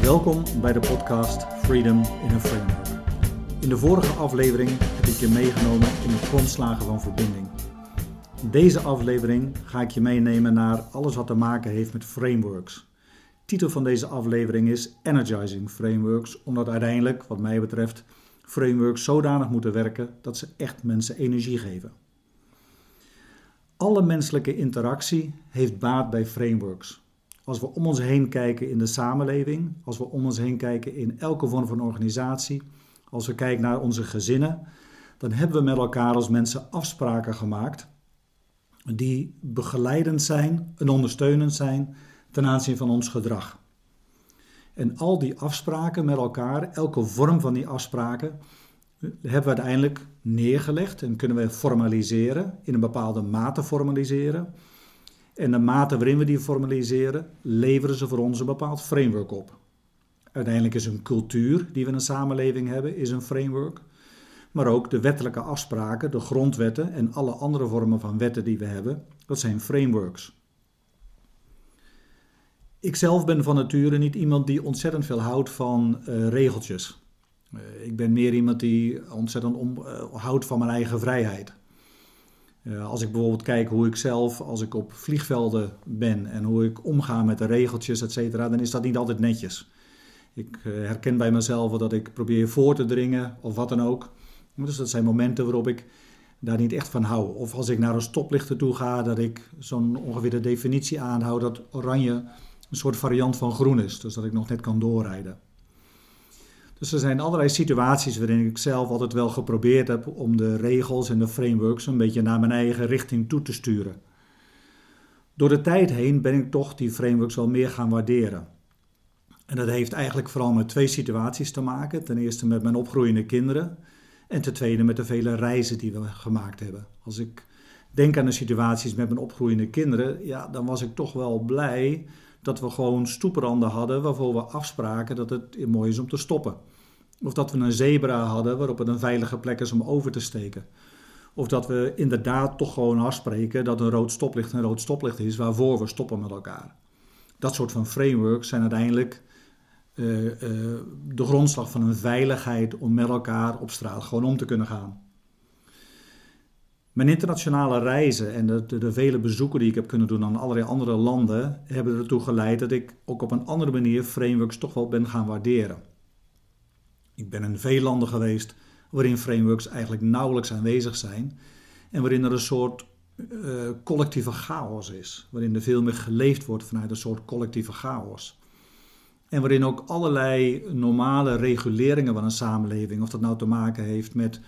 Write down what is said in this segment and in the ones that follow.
Welkom bij de podcast Freedom in a Framework. In de vorige aflevering heb ik je meegenomen in de grondslagen van verbinding. In deze aflevering ga ik je meenemen naar alles wat te maken heeft met frameworks. Titel van deze aflevering is Energizing Frameworks, omdat uiteindelijk, wat mij betreft, frameworks zodanig moeten werken dat ze echt mensen energie geven. Alle menselijke interactie heeft baat bij frameworks. Als we om ons heen kijken in de samenleving, als we om ons heen kijken in elke vorm van organisatie, als we kijken naar onze gezinnen, dan hebben we met elkaar als mensen afspraken gemaakt die begeleidend zijn en ondersteunend zijn ten aanzien van ons gedrag. En al die afspraken met elkaar, elke vorm van die afspraken, hebben we uiteindelijk neergelegd en kunnen we formaliseren, in een bepaalde mate formaliseren. En de mate waarin we die formaliseren, leveren ze voor ons een bepaald framework op. Uiteindelijk is een cultuur die we in een samenleving hebben, is een framework. Maar ook de wettelijke afspraken, de grondwetten en alle andere vormen van wetten die we hebben, dat zijn frameworks. Ik zelf ben van nature niet iemand die ontzettend veel houdt van uh, regeltjes. Uh, ik ben meer iemand die ontzettend om, uh, houdt van mijn eigen vrijheid. Als ik bijvoorbeeld kijk hoe ik zelf, als ik op vliegvelden ben en hoe ik omga met de regeltjes, et cetera, dan is dat niet altijd netjes. Ik herken bij mezelf dat ik probeer voor te dringen of wat dan ook. Dus dat zijn momenten waarop ik daar niet echt van hou. Of als ik naar een stoplicht toe ga, dat ik zo'n ongeveer de definitie aanhoud dat oranje een soort variant van groen is. Dus dat ik nog net kan doorrijden. Dus er zijn allerlei situaties waarin ik zelf altijd wel geprobeerd heb om de regels en de frameworks een beetje naar mijn eigen richting toe te sturen. Door de tijd heen ben ik toch die frameworks wel meer gaan waarderen. En dat heeft eigenlijk vooral met twee situaties te maken. Ten eerste met mijn opgroeiende kinderen. En ten tweede met de vele reizen die we gemaakt hebben. Als ik denk aan de situaties met mijn opgroeiende kinderen, ja, dan was ik toch wel blij dat we gewoon stoepranden hadden waarvoor we afspraken dat het mooi is om te stoppen. Of dat we een zebra hadden waarop het een veilige plek is om over te steken. Of dat we inderdaad toch gewoon afspreken dat een rood stoplicht een rood stoplicht is waarvoor we stoppen met elkaar. Dat soort van frameworks zijn uiteindelijk uh, uh, de grondslag van een veiligheid om met elkaar op straat gewoon om te kunnen gaan. Mijn internationale reizen en de, de, vele bezoeken die ik heb kunnen doen aan allerlei andere landen hebben ertoe geleid dat ik ook op een andere manier frameworks toch wel ben gaan waarderen. Ik ben in veel landen geweest waarin frameworks eigenlijk nauwelijks aanwezig zijn en waarin er een soort uh, collectieve chaos is, waarin er veel meer geleefd wordt vanuit een soort collectieve chaos. En waarin ook allerlei normale reguleringen van een samenleving, of dat nou te maken heeft met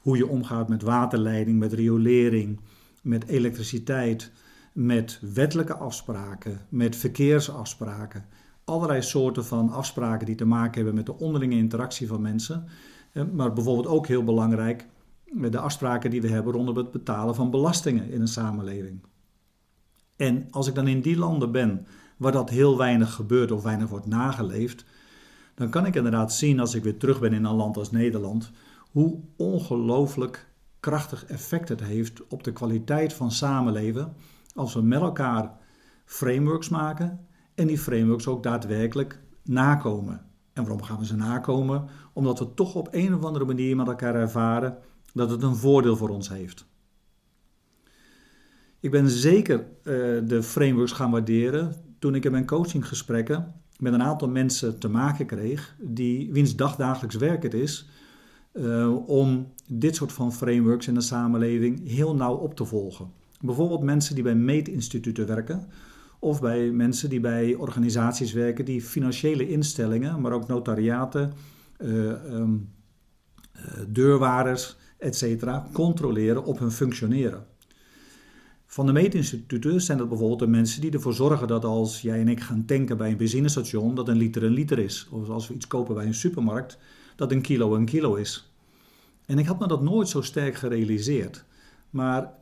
hoe je omgaat met waterleiding, met riolering, met elektriciteit, met wettelijke afspraken, met verkeersafspraken. Allerlei soorten van afspraken die te maken hebben met de onderlinge interactie van mensen. Eh, maar bijvoorbeeld ook heel belangrijk met de afspraken die we hebben rondom het betalen van belastingen in een samenleving. En als ik dan in die landen ben waar dat heel weinig gebeurt of weinig wordt nageleefd, dan kan ik inderdaad zien als ik weer terug ben in een land als Nederland, hoe ongelooflijk krachtig effect het heeft op de kwaliteit van samenleven als we met elkaar frameworks maken en die frameworks ook daadwerkelijk nakomen. En waarom gaan we ze nakomen? Omdat we toch op een of andere manier met elkaar ervaren dat het een voordeel voor ons heeft. Ik ben zeker uh, de frameworks gaan waarderen toen ik in mijn coachinggesprekken met een aantal mensen te maken kreeg, die, wiens dagdagelijks werk het is uh, om dit soort van frameworks in de samenleving heel nauw op te volgen. Bijvoorbeeld mensen die bij meetinstituten werken, of bij mensen die bij organisaties werken die financiële instellingen, maar ook notariaten, uh, um, uh, deurwaarders, etc. controleren op hun functioneren. Van de meetinstituten zijn dat bijvoorbeeld de mensen die ervoor zorgen dat als jij en ik gaan tanken bij een benzinestation, dat een liter een liter is. Of als we iets kopen bij een supermarkt, dat een kilo een kilo is. En ik had me dat nooit zo sterk gerealiseerd. Maar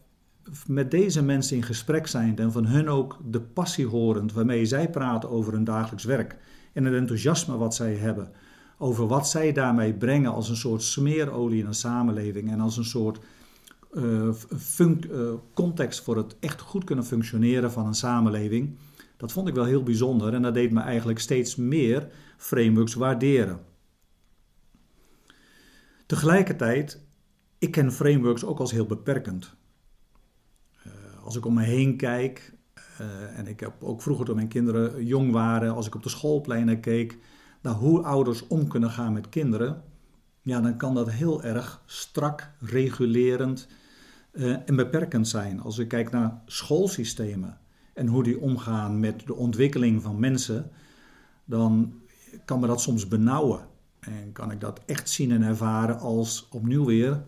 met deze mensen in gesprek zijnd en van hun ook de passie horend waarmee zij praten over hun dagelijks werk en het enthousiasme wat zij hebben, over wat zij daarmee brengen als een soort smeerolie in een samenleving en als een soort uh, context voor het echt goed kunnen functioneren van een samenleving, Dat vond ik wel heel bijzonder en dat deed me eigenlijk steeds meer frameworks waarderen. Tegelijkertijd, ik ken frameworks ook als heel beperkend. Uh, als ik om me heen kijk, uh, en ik heb ook vroeger toen mijn kinderen jong waren, als ik op de schoolpleinen keek, naar hoe ouders om kunnen gaan met kinderen, ja, dan kan dat heel erg strak, regulerend uh, en beperkend zijn. Als ik kijk naar schoolsystemen en hoe die omgaan met de ontwikkeling van mensen, dan kan me dat soms benauwen. En kan ik dat echt zien en ervaren als opnieuw weer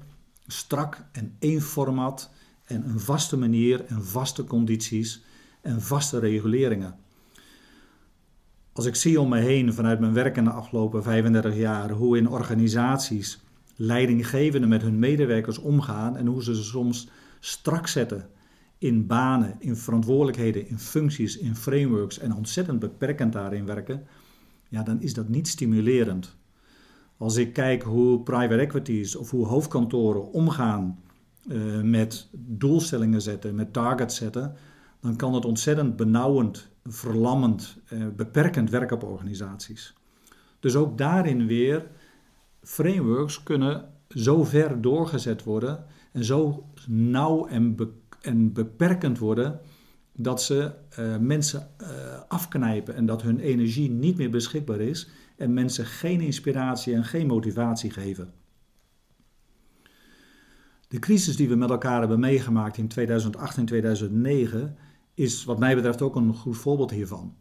strak en één format en een vaste manier en vaste condities en vaste reguleringen. Als ik zie om me heen vanuit mijn werk in de afgelopen 35 jaar hoe in organisaties leidinggevenden met hun medewerkers omgaan en hoe ze ze soms strak zetten in banen, in verantwoordelijkheden, in functies, in frameworks en ontzettend beperkend daarin werken, ja, dan is dat niet stimulerend. Als ik kijk hoe private equities of hoe hoofdkantoren omgaan uh, met doelstellingen zetten, met targets zetten, dan kan het ontzettend benauwend, verlammend, uh, beperkend werken op organisaties. Dus ook daarin weer, frameworks kunnen zo ver doorgezet worden en zo nauw en, be en beperkend worden dat ze uh, mensen afknijpen en dat hun energie niet meer beschikbaar is en mensen geen inspiratie en geen motivatie geven. De crisis die we met elkaar hebben meegemaakt in 2008 en 2009 is wat mij betreft ook een goed voorbeeld hiervan.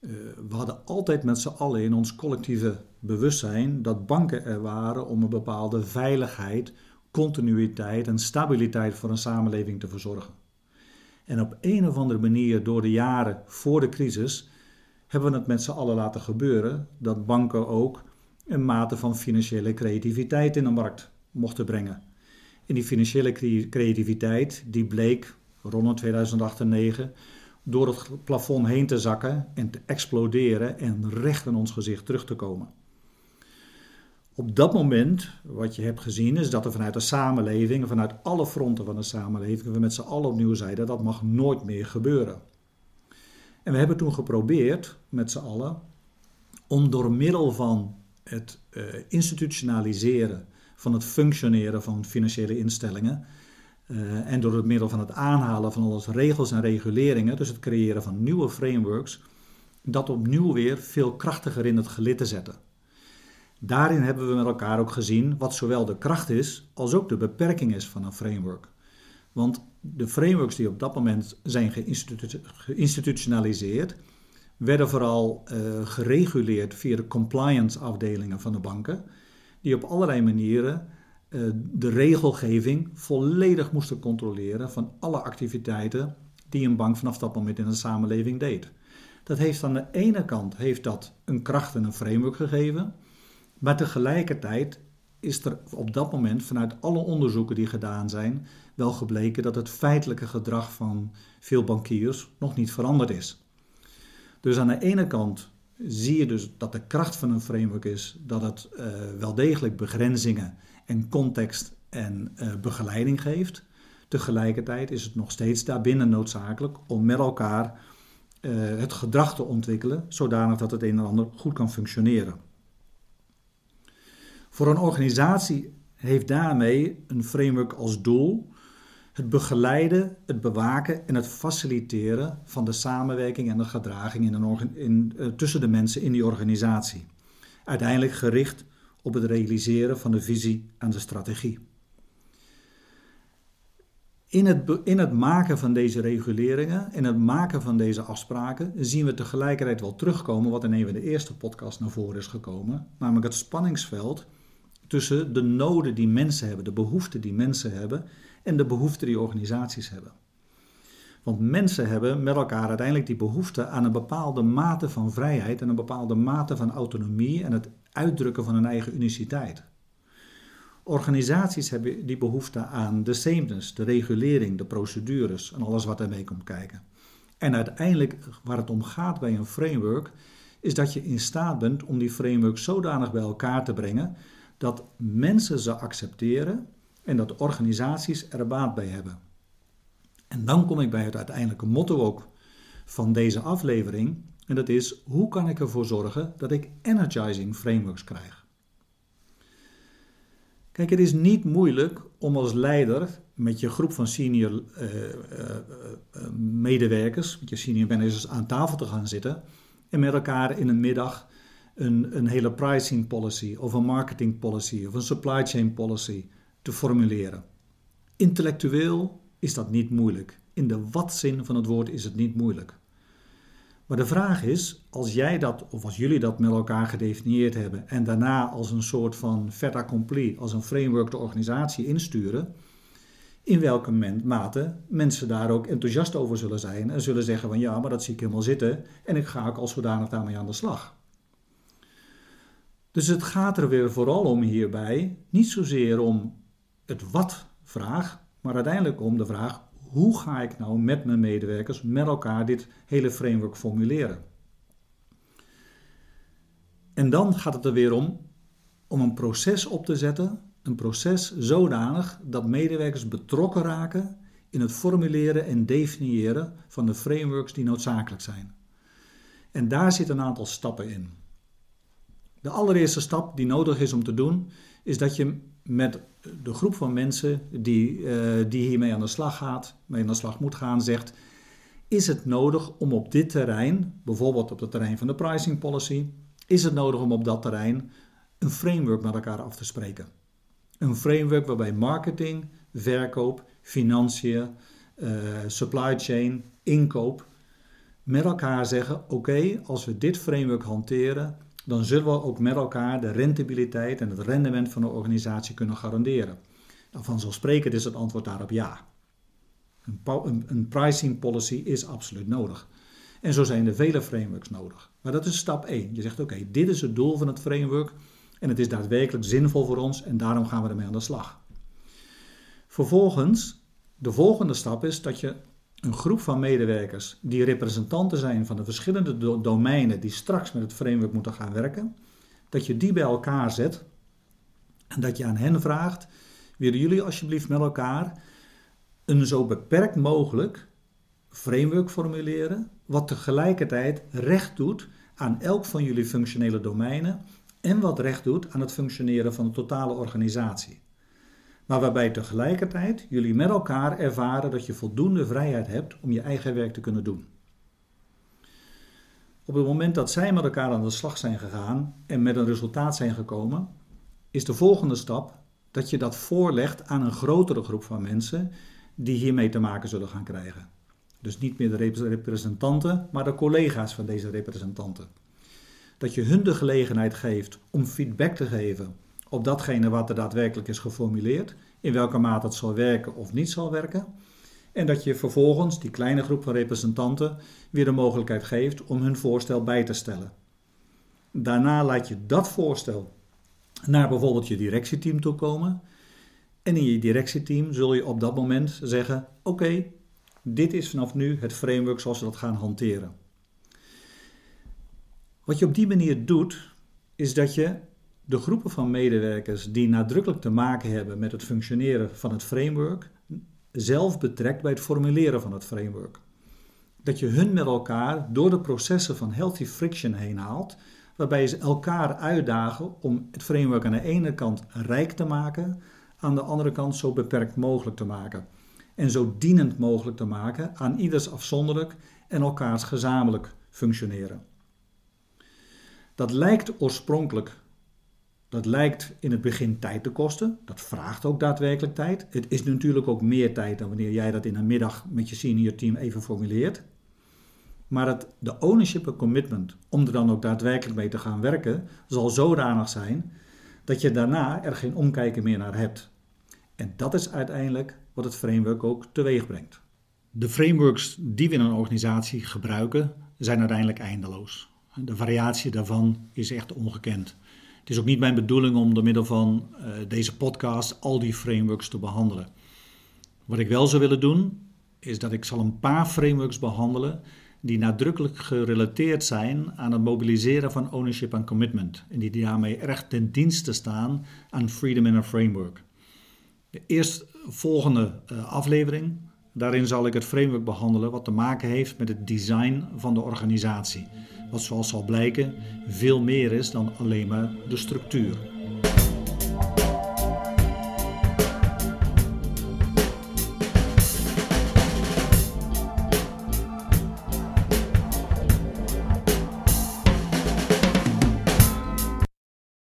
Uh, we hadden altijd met z'n allen in ons collectieve bewustzijn dat banken er waren om een bepaalde veiligheid, continuïteit en stabiliteit voor een samenleving te verzorgen. En op een of andere manier door de jaren voor de crisis hebben we het met z'n allen laten gebeuren dat banken ook een mate van financiële creativiteit in de markt mochten brengen. En die financiële creativiteit die bleek rond 2008 en 2009 door het plafond heen te zakken en te exploderen en recht in ons gezicht terug te komen. Op dat moment, wat je hebt gezien, is dat er vanuit de samenleving, vanuit alle fronten van de samenleving, we met z'n allen opnieuw zeiden dat mag nooit meer gebeuren. En we hebben toen geprobeerd, met z'n allen, om door middel van het uh, institutionaliseren van het functioneren van financiële instellingen uh, en door het middel van het aanhalen van alles regels en reguleringen, dus het creëren van nieuwe frameworks, dat opnieuw weer veel krachtiger in het gelid te zetten. Daarin hebben we met elkaar ook gezien wat zowel de kracht is als ook de beperking is van een framework. Want de frameworks die op dat moment zijn geïnstitutionaliseerd, werden vooral uh, gereguleerd via de compliance afdelingen van de banken, die op allerlei manieren uh, de regelgeving volledig moesten controleren van alle activiteiten die een bank vanaf dat moment in de samenleving deed. Dat heeft aan de ene kant heeft dat een kracht en een framework gegeven, maar tegelijkertijd is er op dat moment vanuit alle onderzoeken die gedaan zijn wel gebleken dat het feitelijke gedrag van veel bankiers nog niet veranderd is. Dus aan de ene kant zie je dus dat de kracht van een framework is dat het uh, wel degelijk begrenzingen en context en uh, begeleiding geeft. Tegelijkertijd is het nog steeds daarbinnen noodzakelijk om met elkaar uh, het gedrag te ontwikkelen, zodanig dat het een en ander goed kan functioneren. Voor een organisatie heeft daarmee een framework als doel het begeleiden, het bewaken en het faciliteren van de samenwerking en de gedraging in een in, uh, tussen de mensen in die organisatie. Uiteindelijk gericht op het realiseren van de visie en de strategie. In het, in het maken van deze reguleringen, in het maken van deze afspraken, zien we tegelijkertijd wel terugkomen wat in een van de eerste podcasts naar voren is gekomen, namelijk het spanningsveld tussen de noden die mensen hebben, de behoeften die mensen hebben en de behoeften die organisaties hebben. Want mensen hebben met elkaar uiteindelijk die behoefte aan een bepaalde mate van vrijheid en een bepaalde mate van autonomie en het uitdrukken van hun eigen uniciteit. Organisaties hebben die behoefte aan de sameness, de regulering, de procedures en alles wat ermee komt kijken. En uiteindelijk waar het om gaat bij een framework, is dat je in staat bent om die framework zodanig bij elkaar te brengen dat mensen ze accepteren en dat organisaties er baat bij hebben. En dan kom ik bij het uiteindelijke motto ook van deze aflevering. En dat is hoe kan ik ervoor zorgen dat ik energizing frameworks krijg. Kijk, het is niet moeilijk om als leider met je groep van senior uh, uh, medewerkers, met je senior managers aan tafel te gaan zitten en met elkaar in een middag een, een hele pricing policy of een marketing policy of een supply chain policy te formuleren. Intellectueel is dat niet moeilijk. In de wat-zin van het woord is het niet moeilijk. Maar de vraag is, als jij dat of als jullie dat met elkaar gedefinieerd hebben en daarna als een soort van fait accompli, als een framework de organisatie insturen, in welke mate mensen daar ook enthousiast over zullen zijn en zullen zeggen van ja, maar dat zie ik helemaal zitten en ik ga ook als zodanig daarmee aan de slag. Dus het gaat er weer vooral om hierbij, niet zozeer om het wat-vraag, maar uiteindelijk om de vraag hoe ga ik nou met mijn medewerkers, met elkaar dit hele framework formuleren. En dan gaat het er weer om om een proces op te zetten, een proces zodanig dat medewerkers betrokken raken in het formuleren en definiëren van de frameworks die noodzakelijk zijn. En daar zitten een aantal stappen in. De allereerste stap die nodig is om te doen, is dat je met de groep van mensen die, uh, die hiermee aan de slag gaat, mee aan de slag moet gaan, zegt: Is het nodig om op dit terrein, bijvoorbeeld op het terrein van de pricing policy, is het nodig om op dat terrein een framework met elkaar af te spreken? Een framework waarbij marketing, verkoop, financiën, uh, supply chain, inkoop met elkaar zeggen: Oké, als we dit framework hanteren, dan zullen we ook met elkaar de rentabiliteit en het rendement van de organisatie kunnen garanderen. Nou, vanzelfsprekend is het antwoord daarop ja. Een, een, een, pricing policy is absoluut nodig. En zo zijn er vele frameworks nodig. Maar dat is stap 1. Je zegt oké, dit is het doel van het framework en het is daadwerkelijk zinvol voor ons en daarom gaan we ermee aan de slag. Vervolgens, de volgende stap is dat je een groep van medewerkers die representanten zijn van de verschillende domeinen die straks met het framework moeten gaan werken, dat je die bij elkaar zet en dat je aan hen vraagt: willen jullie alsjeblieft met elkaar een zo beperkt mogelijk framework formuleren, wat tegelijkertijd recht doet aan elk van jullie functionele domeinen en wat recht doet aan het functioneren van de totale organisatie maar waarbij tegelijkertijd jullie met elkaar ervaren dat je voldoende vrijheid hebt om je eigen werk te kunnen doen. Op het moment dat zij met elkaar aan de slag zijn gegaan en met een resultaat zijn gekomen, is de volgende stap dat je dat voorlegt aan een grotere groep van mensen die hiermee te maken zullen gaan krijgen. Dus niet meer de representanten, maar de collega's van deze representanten. Dat je hun de gelegenheid geeft om feedback te geven op datgene wat er daadwerkelijk is geformuleerd, in welke mate het zal werken of niet zal werken. En dat je vervolgens die kleine groep van representanten weer de mogelijkheid geeft om hun voorstel bij te stellen. Daarna laat je dat voorstel naar bijvoorbeeld je directieteam toe komen. En in je directieteam zul je op dat moment zeggen: Oké, dit is vanaf nu het framework zoals we dat gaan hanteren. Wat je op die manier doet, is dat je de groepen van medewerkers die nadrukkelijk te maken hebben met het functioneren van het framework, zelf betrekt bij het formuleren van het framework. Dat je hun met elkaar door de processen van healthy friction heen haalt, waarbij ze elkaar uitdagen om het framework aan de ene kant rijk te maken, aan de andere kant zo beperkt mogelijk te maken. En zo dienend mogelijk te maken aan ieders afzonderlijk en elkaars gezamenlijk functioneren. Dat lijkt oorspronkelijk dat lijkt in het begin tijd te kosten. Dat vraagt ook daadwerkelijk tijd. Het is natuurlijk ook meer tijd dan wanneer jij dat in een middag met je senior team even formuleert. Maar het, de ownership en commitment om er dan ook daadwerkelijk mee te gaan werken, zal zodanig zijn dat je daarna er geen omkijken meer naar hebt. En dat is uiteindelijk wat het framework ook teweeg brengt. De frameworks die we in een organisatie gebruiken, zijn uiteindelijk eindeloos. De variatie daarvan is echt ongekend. Het is ook niet mijn bedoeling om door middel van uh, deze podcast al die frameworks te behandelen. Wat ik wel zou willen doen, is dat ik zal een paar frameworks behandelen die nadrukkelijk gerelateerd zijn aan het mobiliseren van ownership en commitment. En die daarmee erg ten dienste staan aan Freedom in a Framework. De eerstvolgende uh, aflevering Daarin zal ik het framework behandelen wat te maken heeft met het design van de organisatie. Wat zoals zal blijken veel meer is dan alleen maar de structuur.